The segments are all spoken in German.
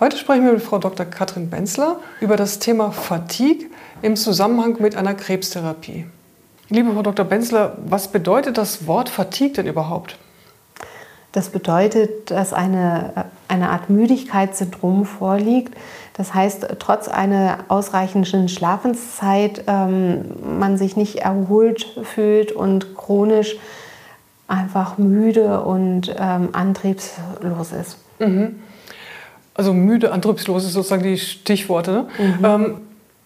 Heute sprechen wir mit Frau Dr. Katrin Benzler über das Thema Fatigue im Zusammenhang mit einer Krebstherapie. Liebe Frau Dr. Benzler, was bedeutet das Wort Fatigue denn überhaupt? Das bedeutet, dass eine, eine Art Müdigkeitssyndrom vorliegt. Das heißt, trotz einer ausreichenden Schlafenszeit ähm, man sich nicht erholt fühlt und chronisch einfach müde und ähm, antriebslos ist. Mhm. Also müde, antriebslos ist sozusagen die Stichworte. Ne? Mhm. Ähm,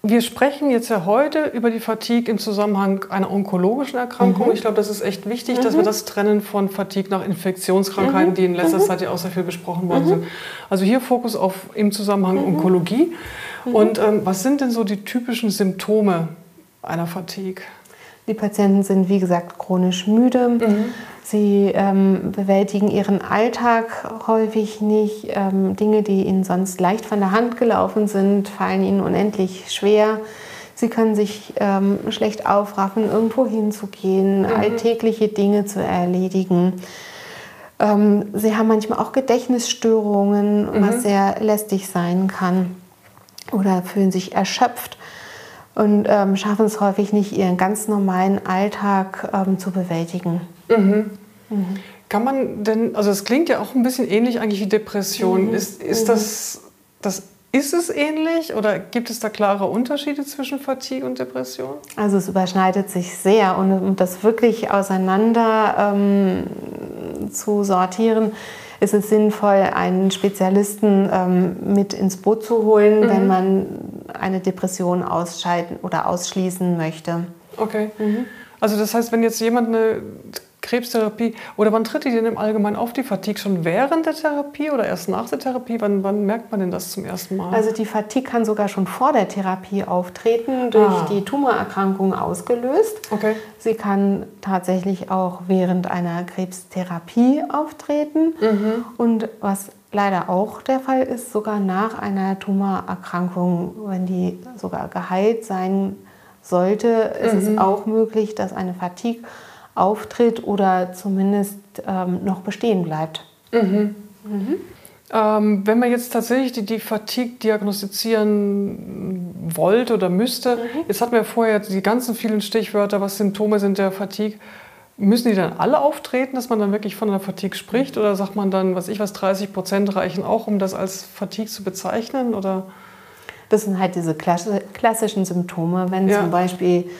wir sprechen jetzt ja heute über die Fatigue im Zusammenhang einer onkologischen Erkrankung. Mhm. Ich glaube, das ist echt wichtig, mhm. dass wir mhm. das trennen von Fatigue nach Infektionskrankheiten, mhm. die in letzter mhm. Zeit ja auch sehr viel besprochen worden sind. Also hier Fokus auf im Zusammenhang Onkologie. Und ähm, was sind denn so die typischen Symptome einer Fatigue? Die Patienten sind, wie gesagt, chronisch müde. Mhm. Sie ähm, bewältigen ihren Alltag häufig nicht. Ähm, Dinge, die ihnen sonst leicht von der Hand gelaufen sind, fallen ihnen unendlich schwer. Sie können sich ähm, schlecht aufraffen, irgendwo hinzugehen, mhm. alltägliche Dinge zu erledigen. Ähm, sie haben manchmal auch Gedächtnisstörungen, mhm. was sehr lästig sein kann. Oder fühlen sich erschöpft und ähm, schaffen es häufig nicht, ihren ganz normalen Alltag ähm, zu bewältigen. Mhm. Mhm. Kann man denn, also es klingt ja auch ein bisschen ähnlich eigentlich wie Depression. Mhm. Ist, ist mhm. das, das ist es ähnlich oder gibt es da klare Unterschiede zwischen Fatigue und Depression? Also es überschneidet sich sehr und um das wirklich auseinander ähm, zu sortieren, ist es sinnvoll, einen Spezialisten ähm, mit ins Boot zu holen, mhm. wenn man eine Depression ausschalten oder ausschließen möchte. Okay. Mhm. Also das heißt, wenn jetzt jemand eine Krebstherapie oder wann tritt die denn im Allgemeinen auf, die Fatigue? Schon während der Therapie oder erst nach der Therapie? Wann, wann merkt man denn das zum ersten Mal? Also die Fatigue kann sogar schon vor der Therapie auftreten, durch ah. die Tumorerkrankung ausgelöst. Okay. Sie kann tatsächlich auch während einer Krebstherapie auftreten. Mhm. Und was leider auch der Fall ist, sogar nach einer Tumorerkrankung, wenn die sogar geheilt sein sollte, ist mhm. es auch möglich, dass eine Fatigue auftritt oder zumindest ähm, noch bestehen bleibt. Mhm. Mhm. Ähm, wenn man jetzt tatsächlich die, die Fatigue diagnostizieren wollte oder müsste, mhm. jetzt hatten wir vorher die ganzen vielen Stichwörter, was Symptome sind der Fatigue. Müssen die dann alle auftreten, dass man dann wirklich von einer Fatigue spricht? Oder sagt man dann, was ich was, 30 Prozent reichen auch, um das als Fatigue zu bezeichnen? Oder? Das sind halt diese klassischen Symptome, wenn ja. zum Beispiel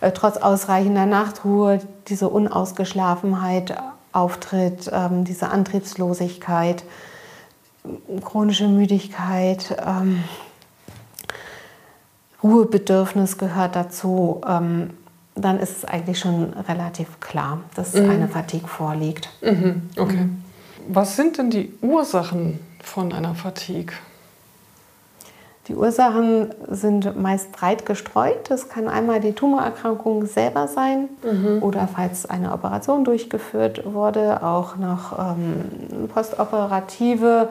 äh, trotz ausreichender Nachtruhe diese Unausgeschlafenheit auftritt, ähm, diese Antriebslosigkeit, chronische Müdigkeit, ähm, Ruhebedürfnis gehört dazu, ähm, dann ist es eigentlich schon relativ klar, dass mhm. eine Fatigue vorliegt. Mhm. Okay. Mhm. Was sind denn die Ursachen von einer Fatigue? Die Ursachen sind meist breit gestreut. Das kann einmal die Tumorerkrankung selber sein mhm. oder falls eine Operation durchgeführt wurde, auch noch ähm, postoperative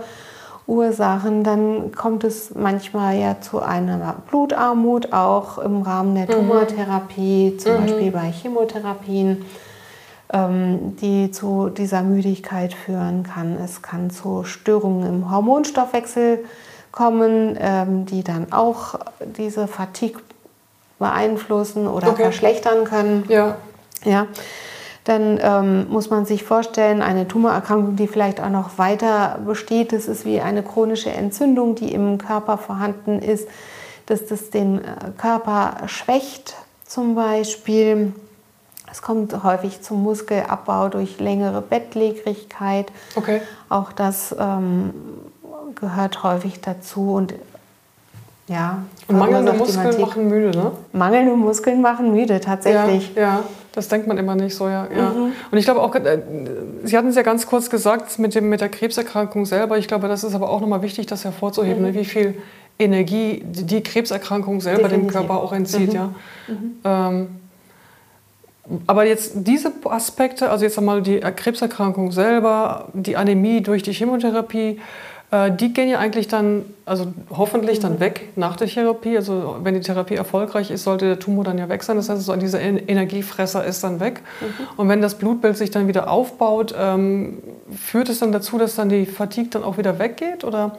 Ursachen. Dann kommt es manchmal ja zu einer Blutarmut, auch im Rahmen der mhm. Tumortherapie, zum mhm. Beispiel bei Chemotherapien, ähm, die zu dieser Müdigkeit führen kann. Es kann zu Störungen im Hormonstoffwechsel kommen, ähm, die dann auch diese Fatigue beeinflussen oder okay. verschlechtern können. Ja. ja. Dann ähm, muss man sich vorstellen, eine Tumorerkrankung, die vielleicht auch noch weiter besteht, das ist wie eine chronische Entzündung, die im Körper vorhanden ist, dass das den äh, Körper schwächt zum Beispiel. Es kommt häufig zum Muskelabbau durch längere Bettlägerigkeit. Okay. Auch das ähm, gehört häufig dazu und ja. Und mangelnde Muskeln machen müde, ne? Mangelnde Muskeln machen müde, tatsächlich. Ja, ja. das denkt man immer nicht so, ja. ja. Mhm. Und ich glaube auch, äh, Sie hatten es ja ganz kurz gesagt mit, dem, mit der Krebserkrankung selber. Ich glaube, das ist aber auch nochmal wichtig, das hervorzuheben, mhm. ne? wie viel Energie die Krebserkrankung selber Definitiv. dem Körper auch entzieht, mhm. ja. Mhm. Ähm, aber jetzt diese Aspekte, also jetzt einmal die Krebserkrankung selber, die Anämie durch die Chemotherapie, die gehen ja eigentlich dann, also hoffentlich dann weg nach der Therapie. Also wenn die Therapie erfolgreich ist, sollte der Tumor dann ja weg sein. Das heißt, so dieser Energiefresser ist dann weg. Mhm. Und wenn das Blutbild sich dann wieder aufbaut, ähm, führt es dann dazu, dass dann die Fatigue dann auch wieder weggeht? Oder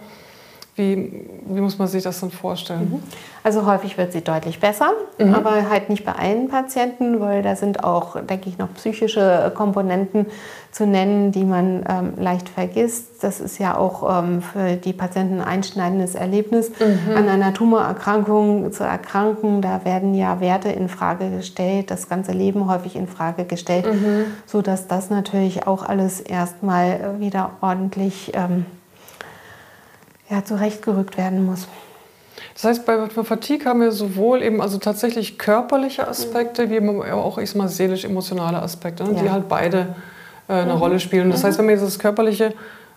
wie, wie muss man sich das dann vorstellen? Mhm. Also häufig wird sie deutlich besser, mhm. aber halt nicht bei allen Patienten, weil da sind auch, denke ich, noch psychische Komponenten zu nennen, die man ähm, leicht vergisst. Das ist ja auch ähm, für die Patienten ein einschneidendes Erlebnis, mhm. an einer Tumorerkrankung zu erkranken. Da werden ja Werte in Frage gestellt, das ganze Leben häufig in Frage gestellt, mhm. sodass das natürlich auch alles erstmal wieder ordentlich ähm, ja, zurechtgerückt werden muss. Das heißt, bei Fatigue haben wir sowohl eben also tatsächlich körperliche Aspekte, wie auch ich mal seelisch-emotionale Aspekte, ne, ja. die halt beide äh, eine mhm. Rolle spielen. Das mhm. heißt, wenn mir das Körperliche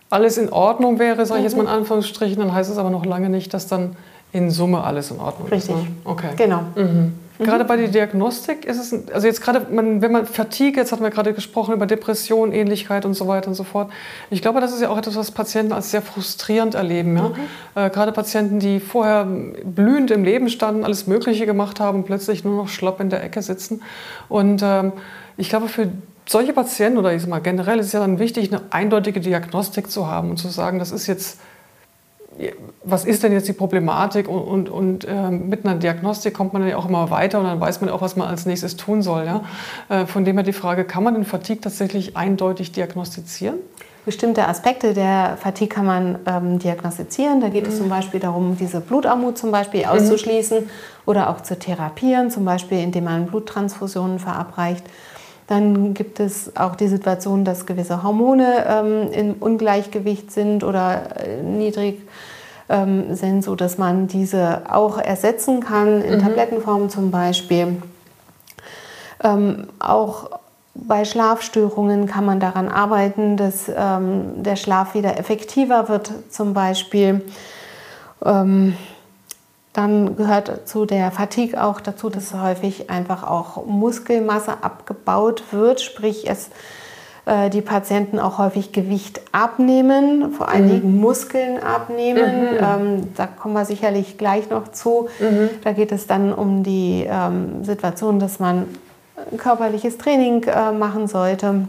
alles in Ordnung wäre, sage ich jetzt mal in mhm. Anführungsstrichen, dann heißt es aber noch lange nicht, dass dann in Summe alles in Ordnung Richtig. ist. Ne? Okay. Genau. Mhm. Gerade bei der Diagnostik ist es, also jetzt gerade, wenn man Fatigue, jetzt hatten wir gerade gesprochen über Depression, Ähnlichkeit und so weiter und so fort. Ich glaube, das ist ja auch etwas, was Patienten als sehr frustrierend erleben. Ja? Mhm. Äh, gerade Patienten, die vorher blühend im Leben standen, alles Mögliche gemacht haben, plötzlich nur noch schlapp in der Ecke sitzen. Und ähm, ich glaube, für solche Patienten oder ich sag mal generell ist es ja dann wichtig, eine eindeutige Diagnostik zu haben und zu sagen, das ist jetzt was ist denn jetzt die Problematik und, und, und äh, mit einer Diagnostik kommt man ja auch immer weiter und dann weiß man auch, was man als nächstes tun soll. Ja? Äh, von dem her die Frage, kann man den Fatigue tatsächlich eindeutig diagnostizieren? Bestimmte Aspekte der Fatigue kann man ähm, diagnostizieren. Da geht mhm. es zum Beispiel darum, diese Blutarmut zum Beispiel mhm. auszuschließen mhm. oder auch zu therapieren, zum Beispiel indem man Bluttransfusionen verabreicht. Dann gibt es auch die Situation, dass gewisse Hormone ähm, im Ungleichgewicht sind oder äh, niedrig ähm, sind, sodass man diese auch ersetzen kann, in mhm. Tablettenform zum Beispiel. Ähm, auch bei Schlafstörungen kann man daran arbeiten, dass ähm, der Schlaf wieder effektiver wird, zum Beispiel. Ähm, dann gehört zu der Fatigue auch dazu, dass häufig einfach auch Muskelmasse abgebaut wird, sprich es äh, die Patienten auch häufig Gewicht abnehmen, vor allen mhm. Dingen Muskeln abnehmen. Mhm. Ähm, da kommen wir sicherlich gleich noch zu. Mhm. Da geht es dann um die ähm, Situation, dass man körperliches Training äh, machen sollte,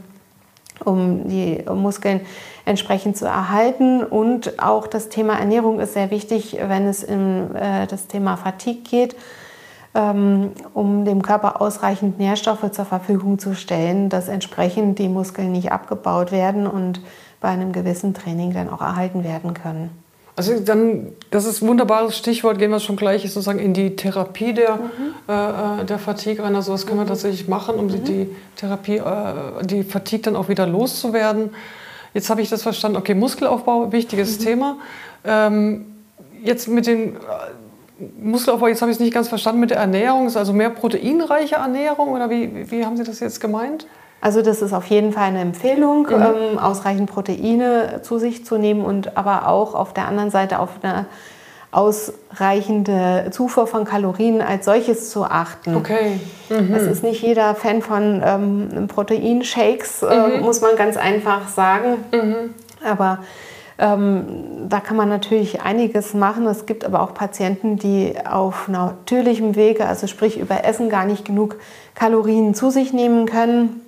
um die Muskeln entsprechend zu erhalten. Und auch das Thema Ernährung ist sehr wichtig, wenn es um äh, das Thema Fatigue geht um dem Körper ausreichend Nährstoffe zur Verfügung zu stellen, dass entsprechend die Muskeln nicht abgebaut werden und bei einem gewissen Training dann auch erhalten werden können. Also dann, das ist ein wunderbares Stichwort, gehen wir schon gleich sozusagen in die Therapie der, mhm. äh, äh der Fatigue rein. Also was können wir mhm. tatsächlich machen, um mhm. die Therapie, äh, die Fatigue dann auch wieder loszuwerden. Jetzt habe ich das verstanden, okay, Muskelaufbau, wichtiges mhm. Thema. Ähm, jetzt mit den Muskelaufbau, jetzt habe ich es nicht ganz verstanden mit der Ernährung. Ist also mehr proteinreiche Ernährung oder wie, wie haben Sie das jetzt gemeint? Also das ist auf jeden Fall eine Empfehlung, mhm. ähm, ausreichend Proteine zu sich zu nehmen und aber auch auf der anderen Seite auf eine ausreichende Zufuhr von Kalorien als solches zu achten. Okay. Mhm. Es ist nicht jeder Fan von ähm, Proteinshakes, äh, mhm. muss man ganz einfach sagen. Mhm. Aber ähm, da kann man natürlich einiges machen. Es gibt aber auch Patienten, die auf natürlichem Wege, also sprich über Essen, gar nicht genug Kalorien zu sich nehmen können,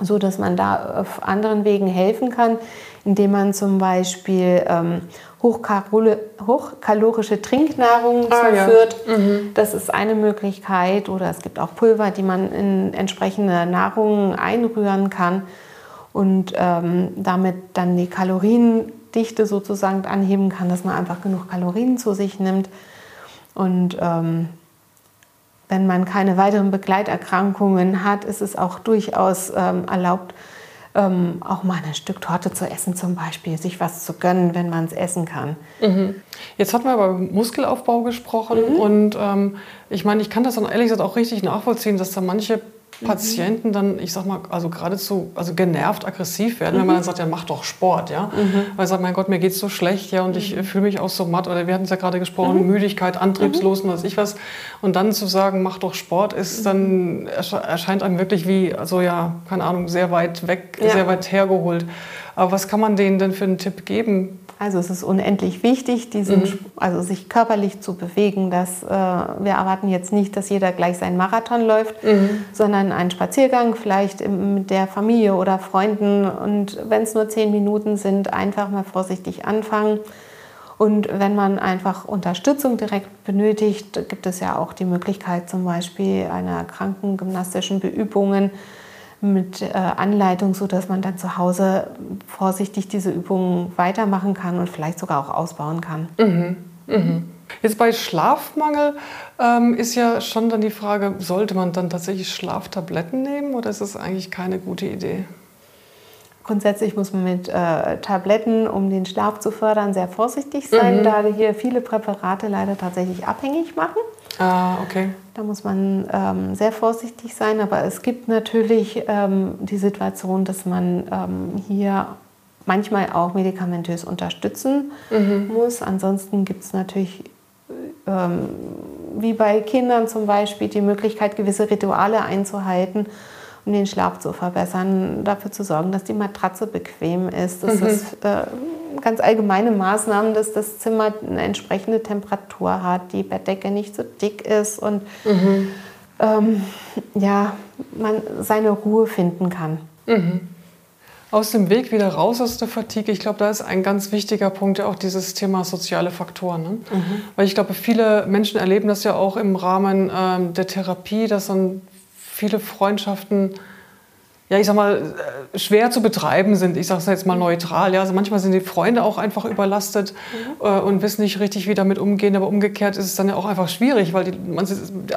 so dass man da auf anderen Wegen helfen kann, indem man zum Beispiel ähm, hochkalorische Trinknahrung ah, zuführt. Ja. Mhm. Das ist eine Möglichkeit. Oder es gibt auch Pulver, die man in entsprechende Nahrung einrühren kann und ähm, damit dann die Kalorien Dichte sozusagen anheben kann, dass man einfach genug Kalorien zu sich nimmt. Und ähm, wenn man keine weiteren Begleiterkrankungen hat, ist es auch durchaus ähm, erlaubt, ähm, auch mal ein Stück Torte zu essen zum Beispiel, sich was zu gönnen, wenn man es essen kann. Mhm. Jetzt hatten wir über Muskelaufbau gesprochen mhm. und ähm, ich meine, ich kann das dann ehrlich gesagt auch richtig nachvollziehen, dass da manche Patienten dann, ich sag mal, also geradezu also genervt, aggressiv werden, mhm. wenn man dann sagt, ja, mach doch Sport, ja. Mhm. Weil sagt, mein Gott, mir geht's so schlecht, ja, und mhm. ich fühle mich auch so matt, oder wir hatten es ja gerade gesprochen, mhm. Müdigkeit, antriebslos und was ich was. Und dann zu sagen, mach doch Sport, ist dann, erscheint einem wirklich wie, also ja, keine Ahnung, sehr weit weg, ja. sehr weit hergeholt. Aber was kann man denen denn für einen Tipp geben? Also es ist unendlich wichtig, diesen, mhm. also sich körperlich zu bewegen. Dass, äh, wir erwarten jetzt nicht, dass jeder gleich seinen Marathon läuft, mhm. sondern einen Spaziergang vielleicht mit der Familie oder Freunden. Und wenn es nur zehn Minuten sind, einfach mal vorsichtig anfangen. Und wenn man einfach Unterstützung direkt benötigt, gibt es ja auch die Möglichkeit zum Beispiel einer krankengymnastischen Beübungen mit äh, Anleitung, sodass man dann zu Hause vorsichtig diese Übungen weitermachen kann und vielleicht sogar auch ausbauen kann. Mhm. Mhm. Jetzt bei Schlafmangel ähm, ist ja schon dann die Frage, sollte man dann tatsächlich Schlaftabletten nehmen oder ist das eigentlich keine gute Idee? Grundsätzlich muss man mit äh, Tabletten, um den Schlaf zu fördern, sehr vorsichtig sein, mhm. da hier viele Präparate leider tatsächlich abhängig machen. Ah, okay. Da muss man ähm, sehr vorsichtig sein, aber es gibt natürlich ähm, die Situation, dass man ähm, hier manchmal auch medikamentös unterstützen mhm. muss. Ansonsten gibt es natürlich ähm, wie bei Kindern zum Beispiel die Möglichkeit, gewisse Rituale einzuhalten, um den Schlaf zu verbessern, dafür zu sorgen, dass die Matratze bequem ist. Das mhm. ist äh, ganz allgemeine Maßnahmen, dass das Zimmer eine entsprechende Temperatur hat, die Bettdecke nicht so dick ist und mhm. ähm, ja, man seine Ruhe finden kann. Mhm aus dem Weg wieder raus aus der Fatigue. Ich glaube, da ist ein ganz wichtiger Punkt ja auch dieses Thema soziale Faktoren. Ne? Mhm. Weil ich glaube, viele Menschen erleben das ja auch im Rahmen ähm, der Therapie, dass dann viele Freundschaften ja, ich sag mal, äh, schwer zu betreiben sind. Ich sage es jetzt mal neutral. Ja. Also manchmal sind die Freunde auch einfach überlastet mhm. äh, und wissen nicht richtig, wie damit umgehen. Aber umgekehrt ist es dann ja auch einfach schwierig, weil die, man,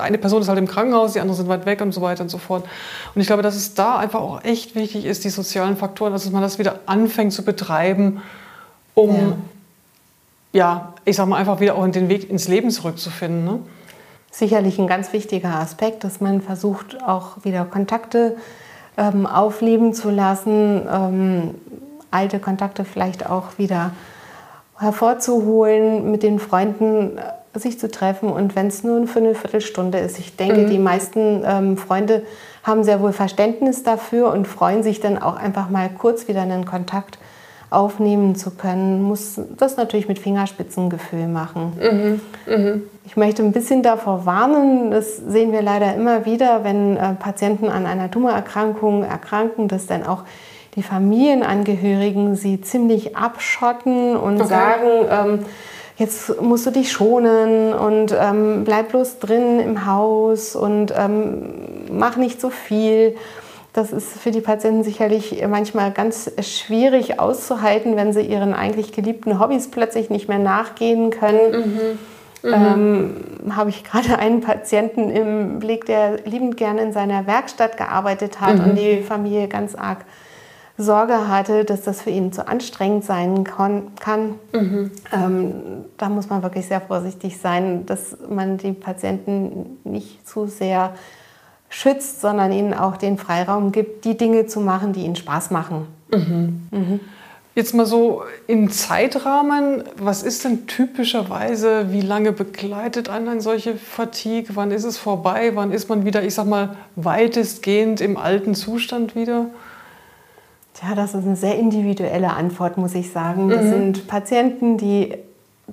eine Person ist halt im Krankenhaus, die anderen sind weit weg und so weiter und so fort. Und ich glaube, dass es da einfach auch echt wichtig ist, die sozialen Faktoren, dass man das wieder anfängt zu betreiben, um, ja, ja ich sag mal, einfach wieder auch den Weg ins Leben zurückzufinden. Ne? Sicherlich ein ganz wichtiger Aspekt, dass man versucht, auch wieder Kontakte zu ähm, aufleben zu lassen, ähm, alte Kontakte vielleicht auch wieder hervorzuholen, mit den Freunden äh, sich zu treffen und wenn es nur für eine Viertelstunde ist. Ich denke, mhm. die meisten ähm, Freunde haben sehr wohl Verständnis dafür und freuen sich dann auch einfach mal kurz wieder einen Kontakt aufnehmen zu können, muss das natürlich mit Fingerspitzengefühl machen. Mhm. Mhm. Ich möchte ein bisschen davor warnen, das sehen wir leider immer wieder, wenn äh, Patienten an einer Tumorerkrankung erkranken, dass dann auch die Familienangehörigen sie ziemlich abschotten und okay. sagen, ähm, jetzt musst du dich schonen und ähm, bleib bloß drin im Haus und ähm, mach nicht so viel. Das ist für die Patienten sicherlich manchmal ganz schwierig auszuhalten, wenn sie ihren eigentlich geliebten Hobbys plötzlich nicht mehr nachgehen können. Mhm. Mhm. Ähm, habe ich gerade einen Patienten im Blick, der liebend gerne in seiner Werkstatt gearbeitet hat mhm. und die Familie ganz arg Sorge hatte, dass das für ihn zu anstrengend sein kann. Mhm. Ähm, da muss man wirklich sehr vorsichtig sein, dass man die Patienten nicht zu sehr schützt, sondern ihnen auch den Freiraum gibt, die Dinge zu machen, die ihnen Spaß machen. Mhm. Mhm. Jetzt mal so im Zeitrahmen, was ist denn typischerweise, wie lange begleitet einen eine solche Fatigue? Wann ist es vorbei? Wann ist man wieder, ich sag mal, weitestgehend im alten Zustand wieder? Tja, das ist eine sehr individuelle Antwort, muss ich sagen. Das mhm. sind Patienten, die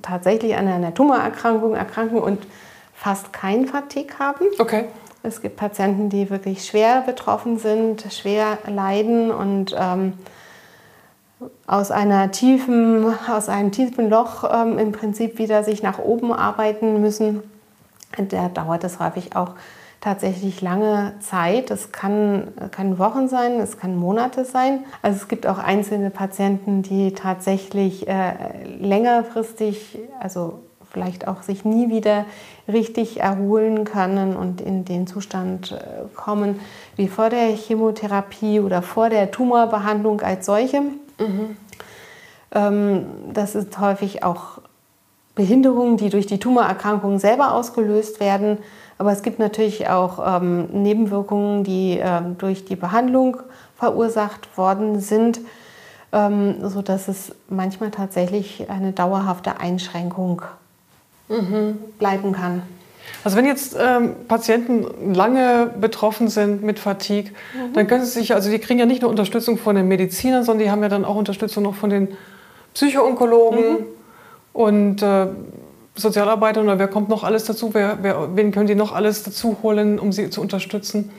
tatsächlich an einer Tumorerkrankung erkranken und fast kein Fatigue haben. Okay. Es gibt Patienten, die wirklich schwer betroffen sind, schwer leiden und ähm, aus, einer tiefen, aus einem tiefen Loch ähm, im Prinzip wieder sich nach oben arbeiten müssen. Da dauert es häufig auch tatsächlich lange Zeit. Es kann, kann Wochen sein, es kann Monate sein. Also es gibt auch einzelne Patienten, die tatsächlich äh, längerfristig, also vielleicht auch sich nie wieder richtig erholen können und in den Zustand äh, kommen wie vor der Chemotherapie oder vor der Tumorbehandlung als solche. Mhm. Das ist häufig auch Behinderungen, die durch die Tumorerkrankung selber ausgelöst werden. Aber es gibt natürlich auch ähm, Nebenwirkungen, die ähm, durch die Behandlung verursacht worden sind, ähm, sodass es manchmal tatsächlich eine dauerhafte Einschränkung mhm. bleiben kann. Also wenn jetzt ähm, Patienten lange betroffen sind mit Fatigue, mhm. dann können sie sich, also die kriegen ja nicht nur Unterstützung von den Medizinern, sondern die haben ja dann auch Unterstützung noch von den Psychoonkologen mhm. und äh, Sozialarbeitern oder wer kommt noch alles dazu? Wer, wer, wen können die noch alles dazu holen, um sie zu unterstützen?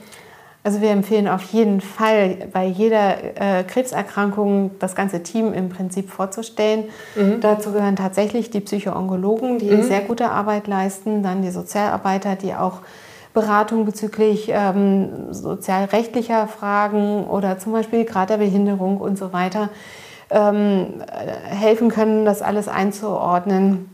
Also wir empfehlen auf jeden Fall bei jeder äh, Krebserkrankung das ganze Team im Prinzip vorzustellen. Mhm. Dazu gehören tatsächlich die Psychoonkologen, die mhm. sehr gute Arbeit leisten, dann die Sozialarbeiter, die auch Beratung bezüglich ähm, sozialrechtlicher Fragen oder zum Beispiel Grad der Behinderung und so weiter ähm, helfen können, das alles einzuordnen.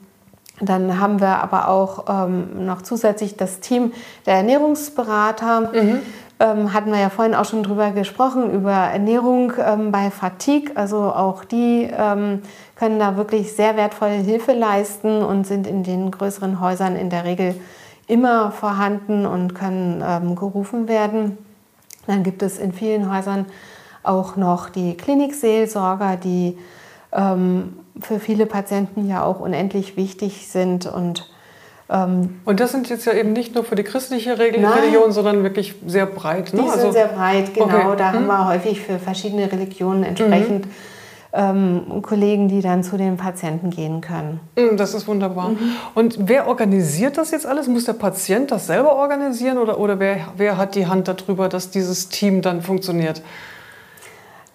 Dann haben wir aber auch ähm, noch zusätzlich das Team der Ernährungsberater. Mhm. Ähm, hatten wir ja vorhin auch schon drüber gesprochen, über Ernährung ähm, bei Fatigue. Also auch die ähm, können da wirklich sehr wertvolle Hilfe leisten und sind in den größeren Häusern in der Regel immer vorhanden und können ähm, gerufen werden. Dann gibt es in vielen Häusern auch noch die Klinikseelsorger, die ähm, für viele Patienten ja auch unendlich wichtig sind und und das sind jetzt ja eben nicht nur für die christliche Religion, sondern wirklich sehr breit. Ne? Die sind also, sehr breit, genau. Okay. Da hm. haben wir häufig für verschiedene Religionen entsprechend mhm ähm, Kollegen, die dann zu den Patienten gehen können. Mm, das ist wunderbar. Mhm. Und wer organisiert das jetzt alles? Muss der Patient das selber organisieren oder, oder wer, wer hat die Hand darüber, dass dieses Team dann funktioniert?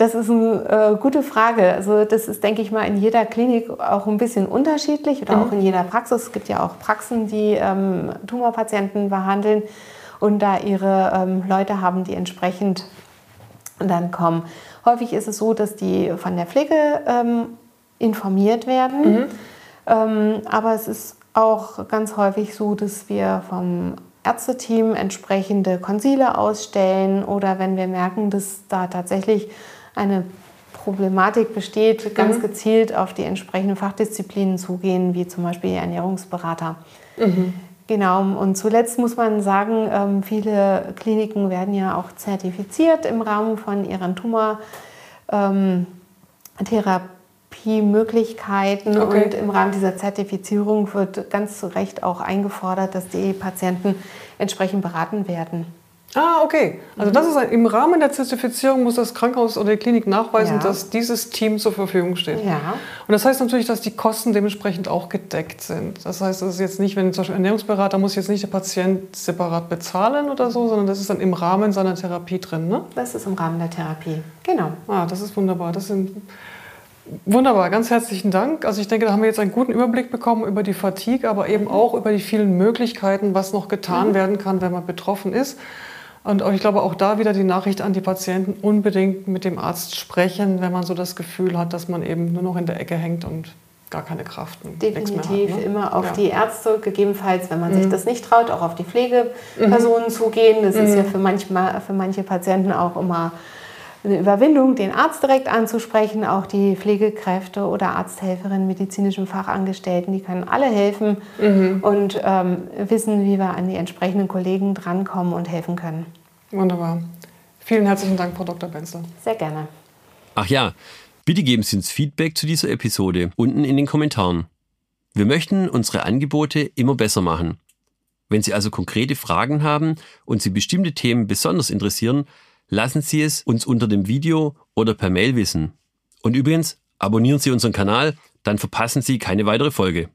Das ist eine äh, gute Frage. Also das ist, denke ich mal, in jeder Klinik auch ein bisschen unterschiedlich oder mhm. auch in jeder Praxis. Es gibt ja auch Praxen, die ähm, Tumorpatienten behandeln und da ihre ähm, Leute haben, die entsprechend dann kommen. Häufig ist es so, dass die von der Pflege ähm, informiert werden. Mhm. Ähm, aber es ist auch ganz häufig so, dass wir vom Ärzteteam entsprechende Konsile ausstellen oder wenn wir merken, dass da tatsächlich eine Problematik besteht, ganz mhm. gezielt auf die entsprechenden Fachdisziplinen zugehen, wie zum Beispiel Ernährungsberater. Mhm. Genau, und zuletzt muss man sagen, ähm, viele Kliniken werden ja auch zertifiziert im Rahmen von ihren Tumortherapiemöglichkeiten. Ähm, okay. Und im Rahmen dieser Zertifizierung wird ganz zu Recht auch eingefordert, dass die Patienten entsprechend beraten werden. Ah, okay. Also das ist ein, im Rahmen der Zertifizierung muss das Krankenhaus oder die Klinik nachweisen, ja. dass dieses Team zur Verfügung steht. Ja. Und das heißt natürlich, dass die Kosten dementsprechend auch gedeckt sind. Das heißt, das ist jetzt nicht, wenn zum Beispiel Ernährungsberater muss jetzt nicht der Patient separat bezahlen oder so, sondern das ist dann im Rahmen seiner Therapie drin, ne? Das ist im Rahmen der Therapie, genau. Ah, das ist wunderbar. Das sind Wunderbar, ganz herzlichen Dank. Also ich denke, da haben wir jetzt einen guten Überblick bekommen über die Fatigue, aber eben auch über die vielen Möglichkeiten, was noch getan mhm. werden kann, wenn man betroffen ist. Und ich glaube auch da wieder die Nachricht an die Patienten, unbedingt mit dem Arzt sprechen, wenn man so das Gefühl hat, dass man eben nur noch in der Ecke hängt und gar keine Kraft und Definitiv hat, ne? immer auf ja. die Ärzte, gegebenenfalls, wenn man mhm. sich das nicht traut, auch auf die Pflegepersonen mhm. zugehen. Das mhm. ist ja für, manchmal, für manche Patienten auch immer eine Überwindung, den Arzt direkt anzusprechen. Auch die Pflegekräfte oder Arzthelferinnen, medizinischen Fachangestellten, die können alle helfen mhm. und ähm, wissen, wie wir an die entsprechenden Kollegen drankommen und helfen können. Wunderbar. Vielen herzlichen Dank, Frau Dr. Benzel. Sehr gerne. Ach ja, bitte geben Sie uns Feedback zu dieser Episode unten in den Kommentaren. Wir möchten unsere Angebote immer besser machen. Wenn Sie also konkrete Fragen haben und Sie bestimmte Themen besonders interessieren, lassen Sie es uns unter dem Video oder per Mail wissen. Und übrigens, abonnieren Sie unseren Kanal, dann verpassen Sie keine weitere Folge.